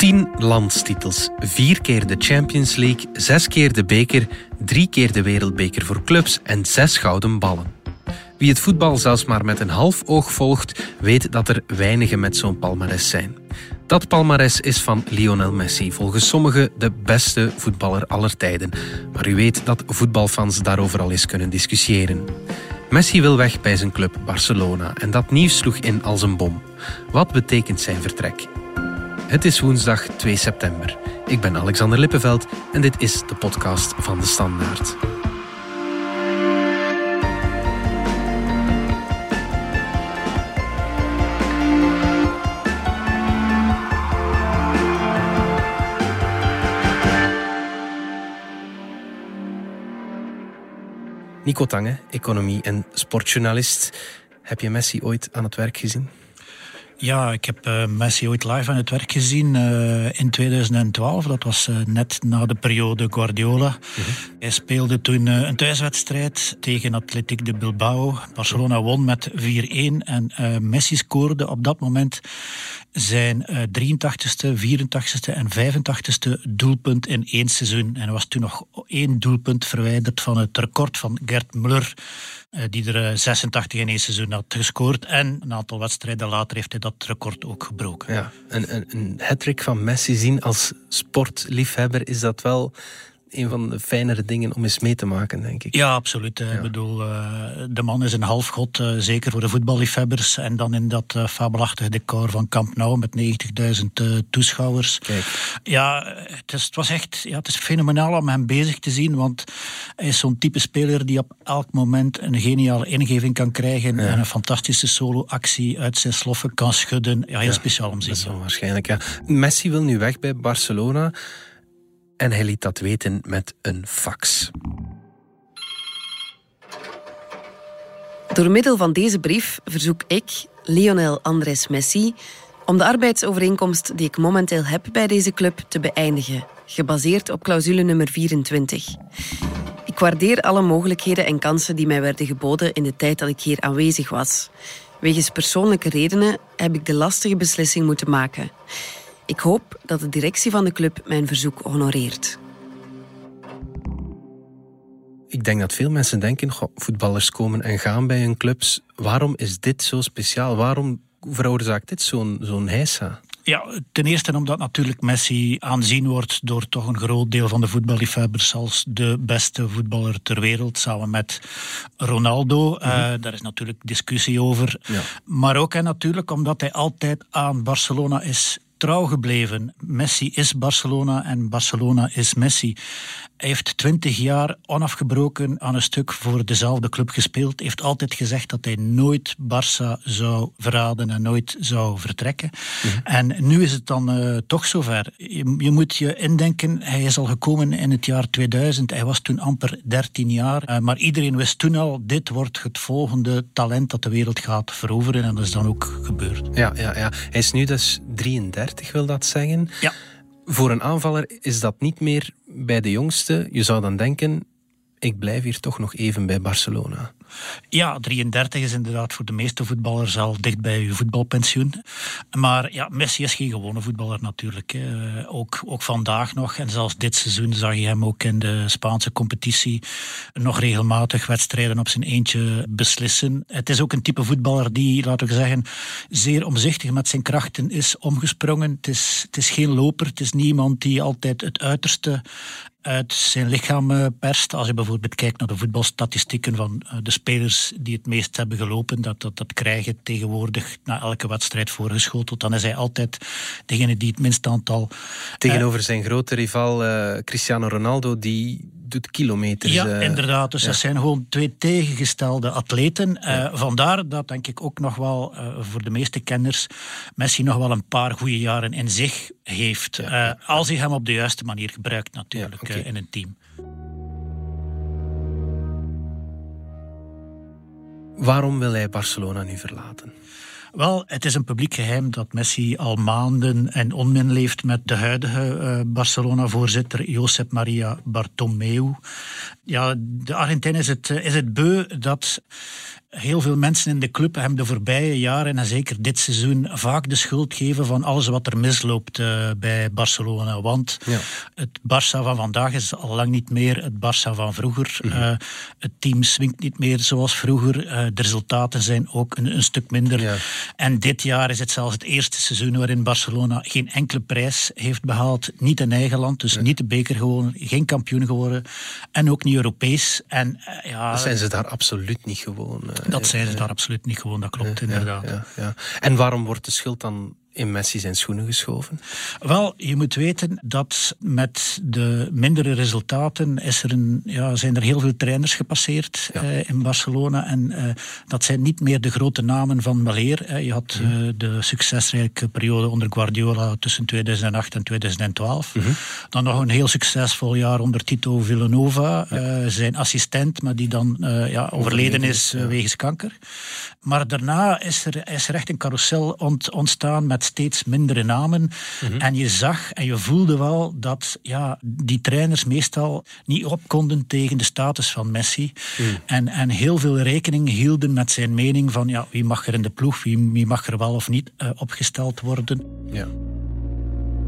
Tien landstitels, vier keer de Champions League, zes keer de beker, drie keer de wereldbeker voor clubs en zes gouden ballen. Wie het voetbal zelfs maar met een half oog volgt, weet dat er weinigen met zo'n palmares zijn. Dat palmares is van Lionel Messi, volgens sommigen de beste voetballer aller tijden. Maar u weet dat voetbalfans daarover al eens kunnen discussiëren. Messi wil weg bij zijn club Barcelona en dat nieuws sloeg in als een bom. Wat betekent zijn vertrek? Het is woensdag 2 september. Ik ben Alexander Lippenveld en dit is de podcast van de Standaard. Nico Tange, economie- en sportjournalist. Heb je Messi ooit aan het werk gezien? Ja, ik heb uh, Messi ooit live aan het werk gezien uh, in 2012. Dat was uh, net na de periode Guardiola. -hmm. Hij speelde toen een thuiswedstrijd tegen Athletic de Bilbao. Barcelona won met 4-1 en Messi scoorde op dat moment zijn 83ste, 84ste en 85ste doelpunt in één seizoen. En er was toen nog één doelpunt verwijderd van het record van Gert Muller die er 86 in één seizoen had gescoord. En een aantal wedstrijden later heeft hij dat record ook gebroken. Ja, een, een, een hat van Messi zien als sportliefhebber, is dat wel een van de fijnere dingen om eens mee te maken, denk ik. Ja, absoluut. Ja. Ik bedoel, uh, de man is een halfgod, uh, zeker voor de voetballiefhebbers. En dan in dat uh, fabelachtige decor van Camp Nou met 90.000 toeschouwers. Kijk. Ja, het, is, het, was echt ja, het is fenomenaal om hem bezig te zien, want hij is zo'n type speler die op elk moment een geniale ingeving kan krijgen ja. en een fantastische solo-actie uit zijn sloffen kan schudden. Ja, heel ja, speciaal om te zien. Dat is wel waarschijnlijk, ja. Messi wil nu weg bij Barcelona en hij liet dat weten met een fax. Door middel van deze brief verzoek ik, Lionel Andres Messi, om de arbeidsovereenkomst die ik momenteel heb bij deze club te beëindigen, gebaseerd op clausule nummer 24. Ik waardeer alle mogelijkheden en kansen die mij werden geboden in de tijd dat ik hier aanwezig was. Wegens persoonlijke redenen heb ik de lastige beslissing moeten maken. Ik hoop dat de directie van de club mijn verzoek honoreert. Ik denk dat veel mensen denken, goh, voetballers komen en gaan bij hun clubs. Waarom is dit zo speciaal? Waarom veroorzaakt dit zo'n zo'n heisa? Ja, ten eerste omdat natuurlijk Messi aanzien wordt door toch een groot deel van de voetballiefhebbers als de beste voetballer ter wereld, samen met Ronaldo. Mm -hmm. uh, daar is natuurlijk discussie over. Ja. Maar ook en natuurlijk omdat hij altijd aan Barcelona is trouw gebleven. Messi is Barcelona en Barcelona is Messi. Hij heeft twintig jaar onafgebroken aan een stuk voor dezelfde club gespeeld. heeft altijd gezegd dat hij nooit Barça zou verraden en nooit zou vertrekken. Mm -hmm. En nu is het dan uh, toch zover. Je, je, moet je indenken, hij is al gekomen in het jaar 2000. Hij was toen amper 13 jaar. Uh, maar iedereen wist toen al, dit wordt het volgende talent dat de wereld gaat veroveren. En dat is dan ook gebeurd. Ja, ja, ja. hij is nu dus 33, wil dat zeggen. Ja. Voor een aanvaller is dat niet meer bij de jongste. Je zou dan denken, ik blijf hier toch nog even bij Barcelona. Ja, 33 is inderdaad voor de meeste voetballers al dicht bij je voetbalpensioen. Maar ja, Messi is geen gewone voetballer natuurlijk. Ook, ook vandaag nog. En zelfs dit seizoen zag je hem ook in de Spaanse competitie nog regelmatig wedstrijden op zijn eentje beslissen. Het is ook een type voetballer die, laten we zeggen, zeer omzichtig met zijn krachten is omgesprongen. Het is, het is geen loper. Het is niemand die altijd het uiterste uit zijn lichaam perst. Als je bijvoorbeeld kijkt naar de voetbalstatistieken van de spelers die het meest hebben gelopen, dat, dat, dat krijgen tegenwoordig na elke wedstrijd voorgeschoteld. Dan is hij altijd degene die het minste aantal... Tegenover uh, zijn grote rival Cristiano Ronaldo, die doet kilometers. Ja, uh, inderdaad. Dus ja. dat zijn gewoon twee tegengestelde atleten. Ja. vandaar dat denk ik ook nog wel voor de meeste kenners Messi nog wel een paar goede jaren in zich heeft. Ja. als hij hem op de juiste manier gebruikt natuurlijk okay. in een team. Waarom wil hij Barcelona nu verlaten? Wel, het is een publiek geheim dat Messi al maanden in onmin leeft met de huidige uh, Barcelona-voorzitter Josep Maria Bartomeu. Ja, de Argentijn is het, is het beu dat heel veel mensen in de club hem de voorbije jaren en zeker dit seizoen vaak de schuld geven van alles wat er misloopt uh, bij Barcelona. Want ja. het Barça van vandaag is al lang niet meer het Barça van vroeger. Mm -hmm. uh, het team swingt niet meer zoals vroeger. Uh, de resultaten zijn ook een, een stuk minder. Ja. En dit jaar is het zelfs het eerste seizoen waarin Barcelona geen enkele prijs heeft behaald. Niet in eigen land, dus ja. niet de beker gewonnen, geen kampioen geworden en ook niet Europees. En, ja, dat zijn ze daar absoluut niet gewoon. Dat zijn ze daar absoluut niet gewoon, dat klopt inderdaad. Ja, ja, En waarom wordt de schuld dan in Messi zijn schoenen geschoven? Wel, je moet weten dat met de mindere resultaten is er een, ja, zijn er heel veel trainers gepasseerd ja. uh, in Barcelona. En uh, dat zijn niet meer de grote namen van Maleer. Je had mm -hmm. de succesrijke periode onder Guardiola tussen 2008 en 2012. Mm -hmm. Dan nog een heel succesvol jaar onder Tito Villanova, ja. zijn assistent, maar die dan ja, overleden is wegens kanker. Maar daarna is er, is er echt een carousel ont, ontstaan met steeds mindere namen. Mm -hmm. En je zag en je voelde wel dat ja, die trainers meestal niet op konden tegen de status van Messi. Mm. En, en heel veel rekening hielden met zijn mening van ja, wie mag er in de ploeg, wie, wie mag er wel of niet uh, opgesteld worden. Ja.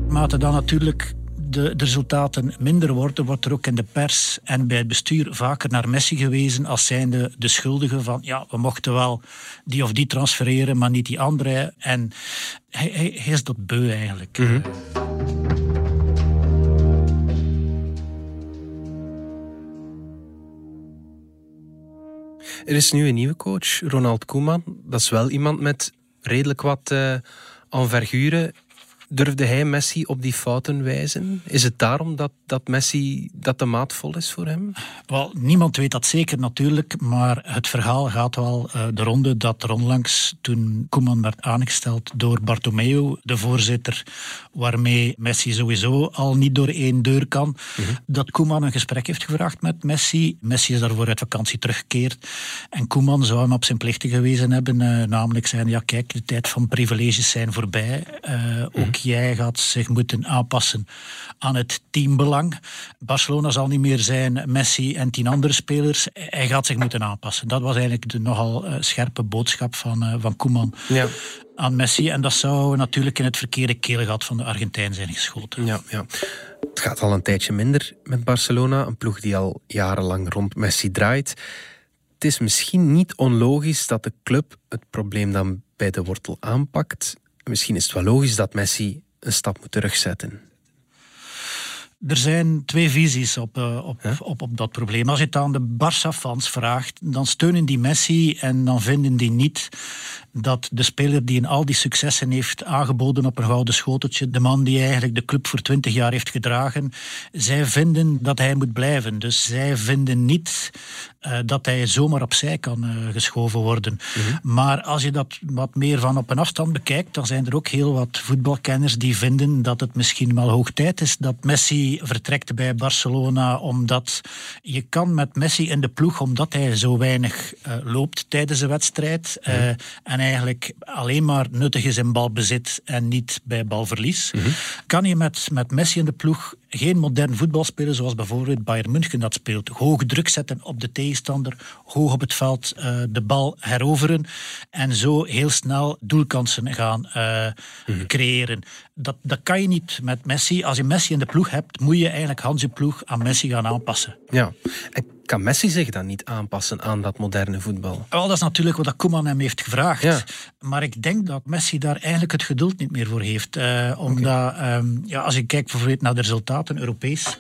Maar dan natuurlijk de, de, resultaten minder worden, wordt er ook in de pers en bij het bestuur vaker naar Messi gewezen als zijnde de schuldige van ja, we mochten wel die of die transfereren, maar niet die andere. En hij, hij, hij is dat beu eigenlijk. Mm -hmm. Er is nu een nieuwe coach, Ronald Koeman. Dat is wel iemand met redelijk wat uh, envergure. Durfde hij Messi op die fouten wijzen? Is het daarom dat, dat Messi dat de maat vol is voor hem? Wel, niemand weet dat zeker natuurlijk, maar het verhaal gaat wel uh, de ronde dat er onlangs, toen Koeman werd aangesteld door Bartomeu, de voorzitter waarmee Messi sowieso al niet door één deur kan, mm -hmm. dat Koeman een gesprek heeft gevraagd met Messi. Messi is daarvoor uit vakantie teruggekeerd en Koeman zou hem op zijn plichten gewezen hebben, uh, namelijk zijn, ja kijk, de tijd van privileges zijn voorbij. Uh, mm -hmm. Ook jij gaat zich moeten aanpassen aan het teambelang. Barcelona zal niet meer zijn Messi en tien andere spelers. Hij gaat zich moeten aanpassen. Dat was eigenlijk de nogal uh, scherpe boodschap van, uh, van Koeman. Ja aan Messi. En dat zou natuurlijk in het verkeerde keelgat van de Argentijn zijn geschoten. Ja, ja. Het gaat al een tijdje minder met Barcelona. Een ploeg die al jarenlang rond Messi draait. Het is misschien niet onlogisch dat de club het probleem dan bij de wortel aanpakt. Misschien is het wel logisch dat Messi een stap moet terugzetten. Er zijn twee visies op, uh, op, op, op dat probleem. Als je het aan de Barça-fans vraagt, dan steunen die Messi en dan vinden die niet dat de speler die in al die successen heeft aangeboden op een gouden schoteltje, de man die eigenlijk de club voor twintig jaar heeft gedragen, zij vinden dat hij moet blijven. Dus zij vinden niet uh, dat hij zomaar opzij kan uh, geschoven worden. Mm -hmm. Maar als je dat wat meer van op een afstand bekijkt, dan zijn er ook heel wat voetbalkenners die vinden dat het misschien wel hoog tijd is dat Messi vertrekt bij Barcelona, omdat je kan met Messi in de ploeg, omdat hij zo weinig uh, loopt tijdens een wedstrijd mm -hmm. en eigenlijk alleen maar nuttig is in balbezit en niet bij balverlies, mm -hmm. kan je met, met Messi in de ploeg geen modern voetbal spelen zoals bijvoorbeeld Bayern München dat speelt. Hoog druk zetten op de tegenstander, hoog op het veld uh, de bal heroveren en zo heel snel doelkansen gaan uh, creëren. Dat, dat kan je niet met Messi. Als je Messi in de ploeg hebt, moet je eigenlijk Hans je ploeg aan Messi gaan aanpassen. Ja, en kan Messi zich dan niet aanpassen aan dat moderne voetbal? Wel, dat is natuurlijk wat Koeman hem heeft gevraagd. Ja. Maar ik denk dat Messi daar eigenlijk het geduld niet meer voor heeft. Uh, omdat, okay. um, ja, als kijkt bijvoorbeeld naar de resultaten Europees,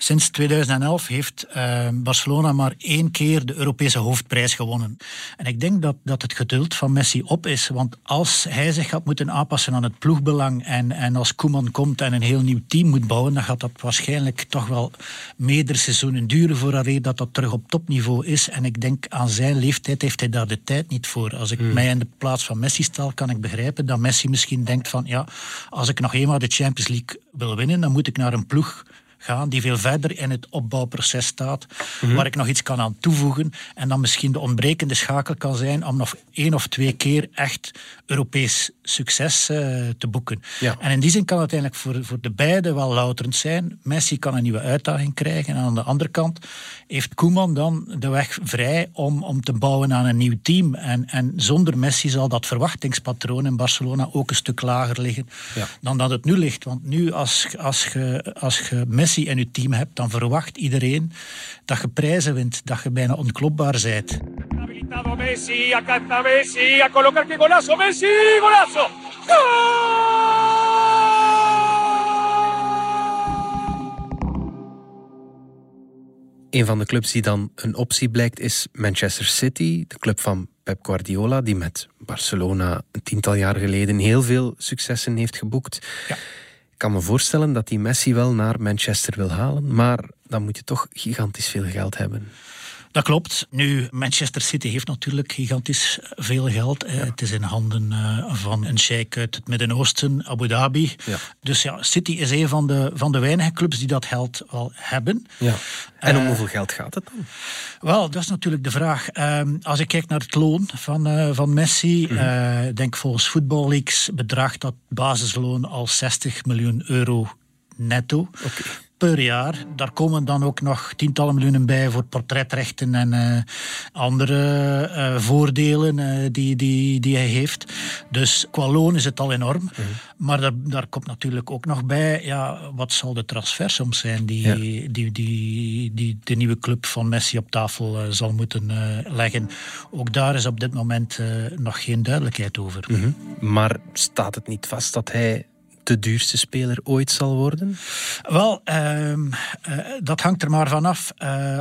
Sinds 2011 heeft uh, Barcelona maar één keer de Europese hoofdprijs gewonnen. En ik denk dat, dat het geduld van Messi op is. Want als hij zich gaat moeten aanpassen aan het ploegbelang en, en als Koeman komt en een heel nieuw team moet bouwen, dan gaat dat waarschijnlijk toch wel meerdere seizoenen duren voordat dat dat terug op topniveau is. En ik denk aan zijn leeftijd heeft hij daar de tijd niet voor. Als ik hmm. mij in de plaats van Messi stel, kan ik begrijpen dat Messi misschien denkt van ja, als ik nog eenmaal de Champions League wil winnen, dan moet ik naar een ploeg gaan, die veel verder in het opbouwproces staat, mhm. waar ik nog iets kan aan toevoegen en dan misschien de ontbrekende schakel kan zijn om nog één of twee keer echt Europees succes uh, te boeken. Ja. En in die zin kan het eigenlijk voor, voor de beide wel louterend zijn. Messi kan een nieuwe uitdaging krijgen en aan de andere kant heeft Koeman dan de weg vrij om, om te bouwen aan een nieuw team. En, en zonder Messi zal dat verwachtingspatroon in Barcelona ook een stuk lager liggen ja. dan dat het nu ligt. Want nu, als, als, je, als je Messi in je team hebt, dan verwacht iedereen dat je prijzen wint, dat je bijna onklopbaar bent. Messi, acá Messi, a colocar que golazo, Messi, golazo! Een van de clubs die dan een optie blijkt is Manchester City, de club van Pep Guardiola, die met Barcelona een tiental jaar geleden heel veel successen heeft geboekt. Ja. Kan me voorstellen dat die Messi wel naar Manchester wil halen, maar dan moet je toch gigantisch veel geld hebben. Dat klopt. Nu, Manchester City heeft natuurlijk gigantisch veel geld. Het is in handen eh, van een sheik uit het Midden-Oosten, Abu Dhabi. Ja. Dus ja, City is een van de, van de weinige clubs die dat geld wel hebben. Ja. En om eh, hoeveel geld gaat het dan? Wel, dat is natuurlijk de vraag. Ehm, als ik kijk naar het loon van, uh, van Messi, mm denk volgens Football Leagues bedraagt dat basisloon al 60 miljoen euro netto. Okay per jaar. Daar komen dan ook nog tientallen miljoenen bij voor portretrechten en uh, andere uh, voordelen uh, die, die, die hij heeft. Dus qua loon is het al enorm. Mm -hmm. Maar daar, daar komt natuurlijk ook nog bij, ja, wat zal de transfersom zijn die, ja. die, die, die, de nieuwe club van Messi op tafel zal moeten leggen. Ook daar is op dit moment nog geen duidelijkheid over. Mm -hmm. Maar staat het niet vast dat hij de duurste speler ooit zal worden? Wel, uh, uh, dat hangt er maar vanaf. Uh,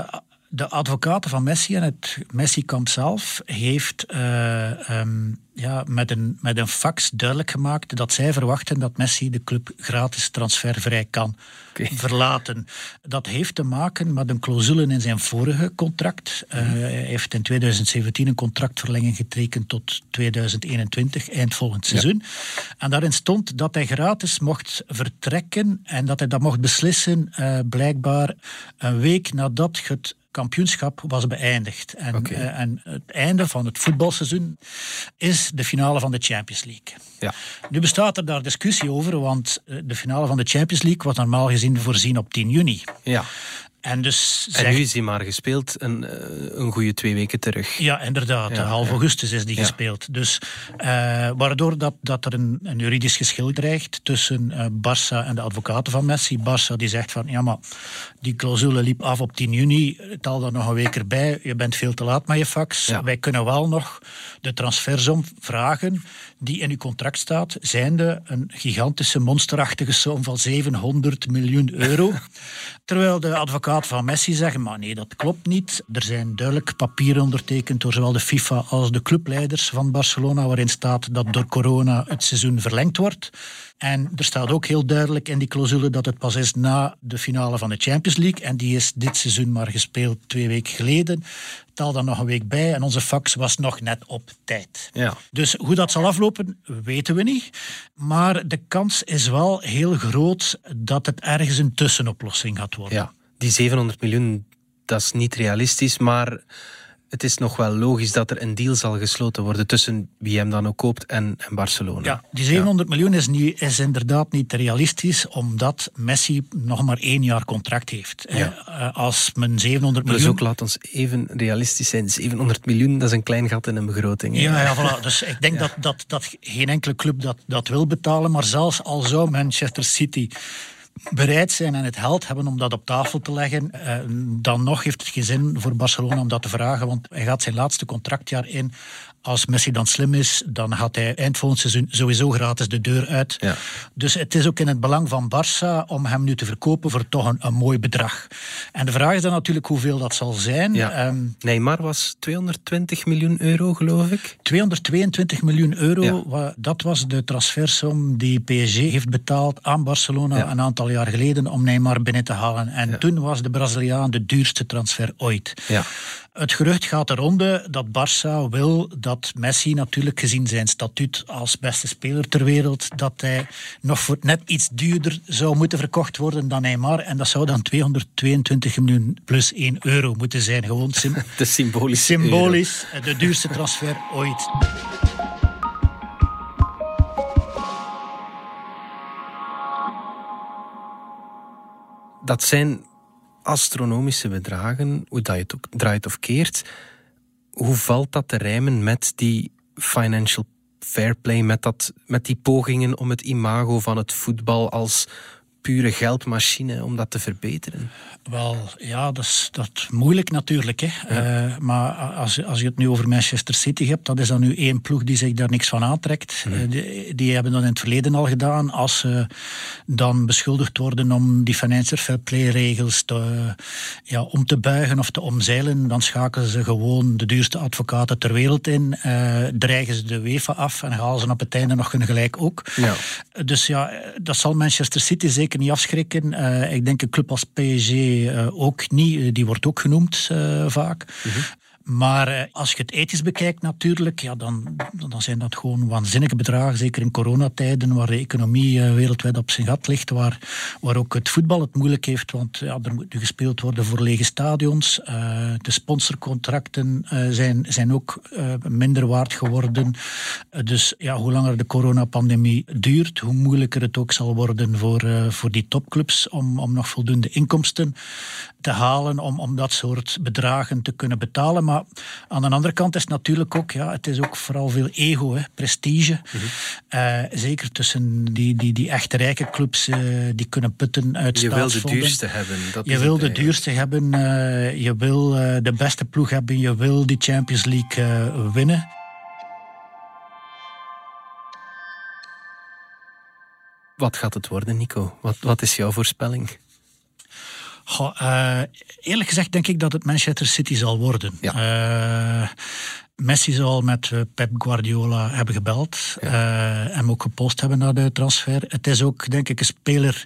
de advocaten van Messi en het Messi-kamp zelf heeft uh, um, ja, met, een, met een fax duidelijk gemaakt dat zij verwachten dat Messi de club gratis transfervrij kan okay. verlaten. Dat heeft te maken met een clausule in zijn vorige contract. Uh, hij heeft in 2017 een contractverlenging getekend tot 2021, eind volgend seizoen. Ja. En daarin stond dat hij gratis mocht vertrekken en dat hij dat mocht beslissen uh, blijkbaar een week nadat het kampioenschap was beëindigd. En, okay. uh, en, het einde van het voetbalseizoen is de finale van de Champions League. Ja. Nu bestaat er daar discussie over, want eh, de finale van de Champions League was normaal gezien voorzien op 10 juni. Ja. En, dus en nu is hij maar gespeeld een, eh, een goede twee weken terug. Ja, inderdaad. Ja, half augustus is die ja. gespeeld. Dus, uh, waardoor dat, dat er een, een juridisch geschil dreigt tussen uh, Barça en de advocaten van Messi. Barça die zegt van, ja maar die clausule liep af op 10 juni. Tel daar nog een week erbij. Je bent veel te laat met je fax. Wij kunnen wel nog de transfersom vragen die in uw contract staat. Zijnde een gigantische monsterachtige som van 700 miljoen euro. Terwijl de advocaat van Messi zeggen, maar nee, dat klopt niet. Er zijn duidelijk papieren ondertekend door zowel de FIFA als de clubleiders van Barcelona, waarin staat dat door corona het seizoen verlengd wordt. En er staat ook heel duidelijk in die clausule dat het pas is na de finale van de Champions League. En die is dit seizoen maar gespeeld twee weken geleden. Tel dan nog een week bij en onze fax was nog net op tijd. Ja. Dus hoe dat zal aflopen, weten we niet. Maar de kans is wel heel groot dat het ergens een tussenoplossing gaat worden. Ja, die 700 miljoen, dat is niet realistisch, maar het is nog wel logisch dat er een deal zal gesloten worden tussen wie hem dan ook koopt en, en Barcelona. Ja, die 700 miljoen is, nu, is inderdaad niet realistisch, omdat Messi nog maar één jaar contract heeft. Ja. Uh, als men 700 miljoen... Dus ook laat ons even realistisch zijn. 700 miljoen, dat is een klein gat in een begroting. Ja, ja voilà. dus ik denk dat, dat, dat geen enkele club dat, dat wil betalen, maar zelfs al zou Manchester City bereid zijn en het geld hebben om dat op tafel te leggen, eh, dan nog heeft het geen zin voor Barcelona om dat te vragen, want hij gaat zijn laatste contractjaar in als Messi dan slim is, dan gaat hij eind volgend seizoen sowieso gratis de deur uit. Ja. Dus het is ook in het belang van Barça om hem nu te verkopen voor toch een, een mooi bedrag. En de vraag is dan natuurlijk hoeveel dat zal zijn. Ja. Um, Neymar was 220 miljoen euro, geloof ik. 222 miljoen euro, ja. dat was de transfersom die PSG heeft betaald aan Barcelona een aantal jaar geleden om Neymar binnen te halen. En toen was de Braziliaan de duurste transfer ooit. Ja. Het gerucht gaat de ronde dat Barça wil dat Messi natuurlijk gezien zijn statuut als beste speler ter wereld, dat hij nog voor net iets duurder zou moeten verkocht worden dan Neymar. En dat zou dan 222 miljoen plus 1 euro moeten zijn. Gewoon sim de symbolisch. Symbolisch, de duurste transfer ooit. Dat zijn astronomische bedragen, hoe dat je het draait of keert. Hoe valt dat te rijmen met die financial fair play, met, dat, met die pogingen om het imago van het voetbal als pure geldmachine om dat te verbeteren? Wel, ja, dat is, dat moeilijk natuurlijk. Hè. Eh, maar als, als je het nu over Manchester City hebt, dat is dan nu één ploeg die zich daar niks van aantrekt. Mhm. Eh, die, die, hebben dat in het verleden al gedaan. Als ze dan beschuldigd worden om die financial fair play regels te, ja, om te buigen of te omzeilen, dan schakelen ze gewoon de duurste advocaten ter wereld in, uh, dreigen ze de UEFA af en halen ze op het einde nog hun gelijk ook. Ja. Dus ja, dat zal Manchester City zeker niet afschrikken. ik denk een club als PSG uh, ook niet. Eh, die wordt ook genoemd vaak. Mhm. Maar eh, als je het ethisch bekijkt natuurlijk, ja, dan, dan zijn dat gewoon waanzinnige bedragen. Zeker in coronatijden, waar de economie eh, wereldwijd op zijn gat ligt. Waar, waar ook het voetbal het moeilijk heeft, want ja, er moet nu gespeeld worden voor lege stadions. Uh, de sponsorcontracten zijn, zijn ook minder waard geworden. dus ja, hoe langer de coronapandemie duurt, hoe moeilijker het ook zal worden voor, voor die topclubs om, om nog voldoende inkomsten te halen om, om dat soort bedragen te kunnen betalen. Maar aan de andere kant is het natuurlijk ook, ja, het is ook vooral veel ego, hè, prestige. Eh, zeker tussen die, die, die echte rijke clubs uh, die kunnen putten uit Je wil de duurste hebben. Dat je wil de duurste hebben, uh, je wil de beste ploeg hebben, je wil die Champions League winnen. Wat gaat het worden, Nico? Wat, wat is jouw voorspelling? Goh, eerlijk gezegd denk ik dat het Manchester City zal worden. Ja. Uh, Messi zal met eh, Pep Guardiola hebben gebeld. Ja. Uh, hem ook gepost hebben naar de transfer. Het is ook, denk ik, een speler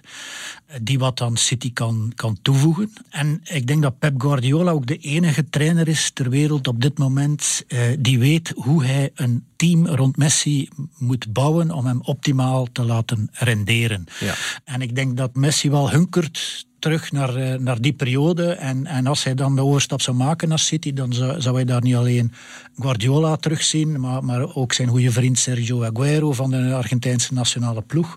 die wat aan City kan, kan toevoegen. En ik denk dat Pep Guardiola ook de enige trainer is ter wereld op dit moment uh, die weet hoe hij een team rond Messi moet bouwen om hem optimaal te laten renderen. Ja. En ik denk dat Messi wel hunkert terug naar, eh, naar die periode. En, en als hij dan de overstap zou maken naar City, dan zou, zou hij daar niet alleen Guardiola terugzien, maar, maar ook zijn goede vriend Sergio Aguero van de Argentijnse nationale ploeg.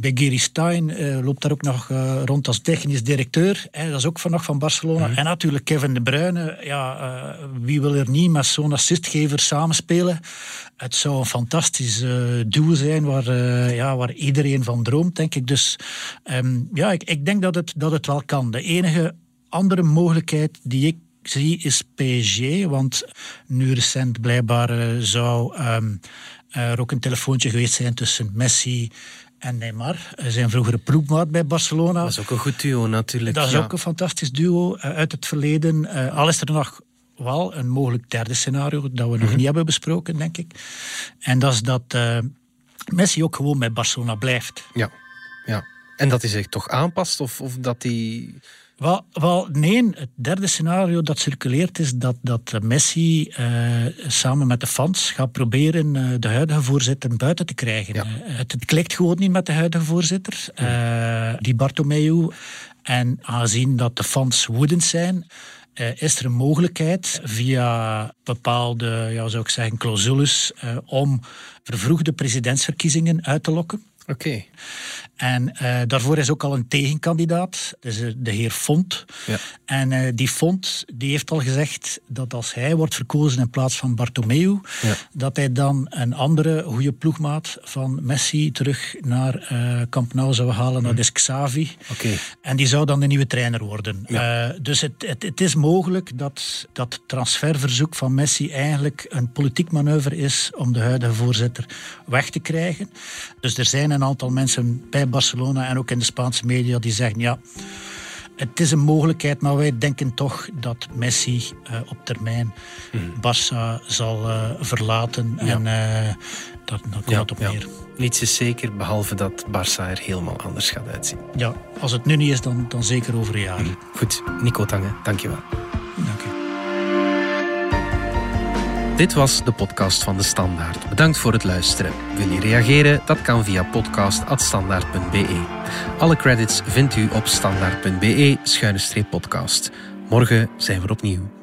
Gary Stein uh, loopt daar ook nog uh, rond als technisch directeur. Hè, dat is ook van nog van Barcelona. Mhm. En natuurlijk Kevin De Bruyne. Ja, uh, wie wil er niet met zo'n assistgever samenspelen? Het zou een fantastisch duo zijn waar, ja, waar iedereen van droomt, denk ik. Dus um, ja, ik, ik denk dat het, dat het wel kan. De enige andere mogelijkheid die ik zie is PSG. Want nu recent blijkbaar zou um, er ook een telefoontje geweest zijn tussen Messi en Neymar. Zijn vroegere ploegmaat bij Barcelona. Dat is ook een goed duo natuurlijk. Dat is ook een fantastisch duo uit het verleden. Al is er nog wel een mogelijk derde scenario dat we nog mhm. niet hebben besproken, denk ik. En dat is dat uh, Messi ook gewoon bij Barcelona blijft. Ja, ja. En dat hij zich toch aanpast of, of dat hij... Wel, wel, nee, het derde scenario dat circuleert is dat, dat Messi uh, samen met de fans gaat proberen uh, de huidige voorzitter buiten te krijgen. Ja. Uh, het, het, klikt gewoon niet met de huidige voorzitter, die Bartomeu. En aangezien dat de fans woedend zijn, is er een mogelijkheid via bepaalde, ja, zou ik zeggen, clausules om vervroegde presidentsverkiezingen uit te lokken. Oké. En uh, daarvoor is ook al een tegenkandidaat, dus de heer Font. Ja. En uh, die Font die heeft al gezegd dat als hij wordt verkozen in plaats van Bartomeu, ja. dat hij dan een andere goede ploegmaat van Messi terug naar uh, Camp Nou zou halen, naar mm. Xavi. Okay. En die zou dan de nieuwe trainer worden. Ja. dus het, het, het, is mogelijk dat dat transferverzoek van Messi eigenlijk een politiek manoeuvre is om de huidige voorzitter weg te krijgen. Dus er zijn een aantal mensen bij Barcelona en ook in de Spaanse media die zeggen ja, het is een mogelijkheid, maar wij denken toch dat Messi uh, op termijn mm. Barça zal uh, verlaten. Ja. En uh, dat, dat komt ja, op neer. Ja. Niets is zeker, behalve dat Barça er helemaal anders gaat uitzien. Ja, als het nu niet is, dan, dan zeker over een jaar. Mm. Goed, Nico Tange, dankjewel. Dit was de podcast van De Standaard. Bedankt voor het luisteren. Wil je reageren? Dat kan via podcast.standaard.be. Alle credits vindt u op standaard.be-podcast. Morgen zijn we opnieuw.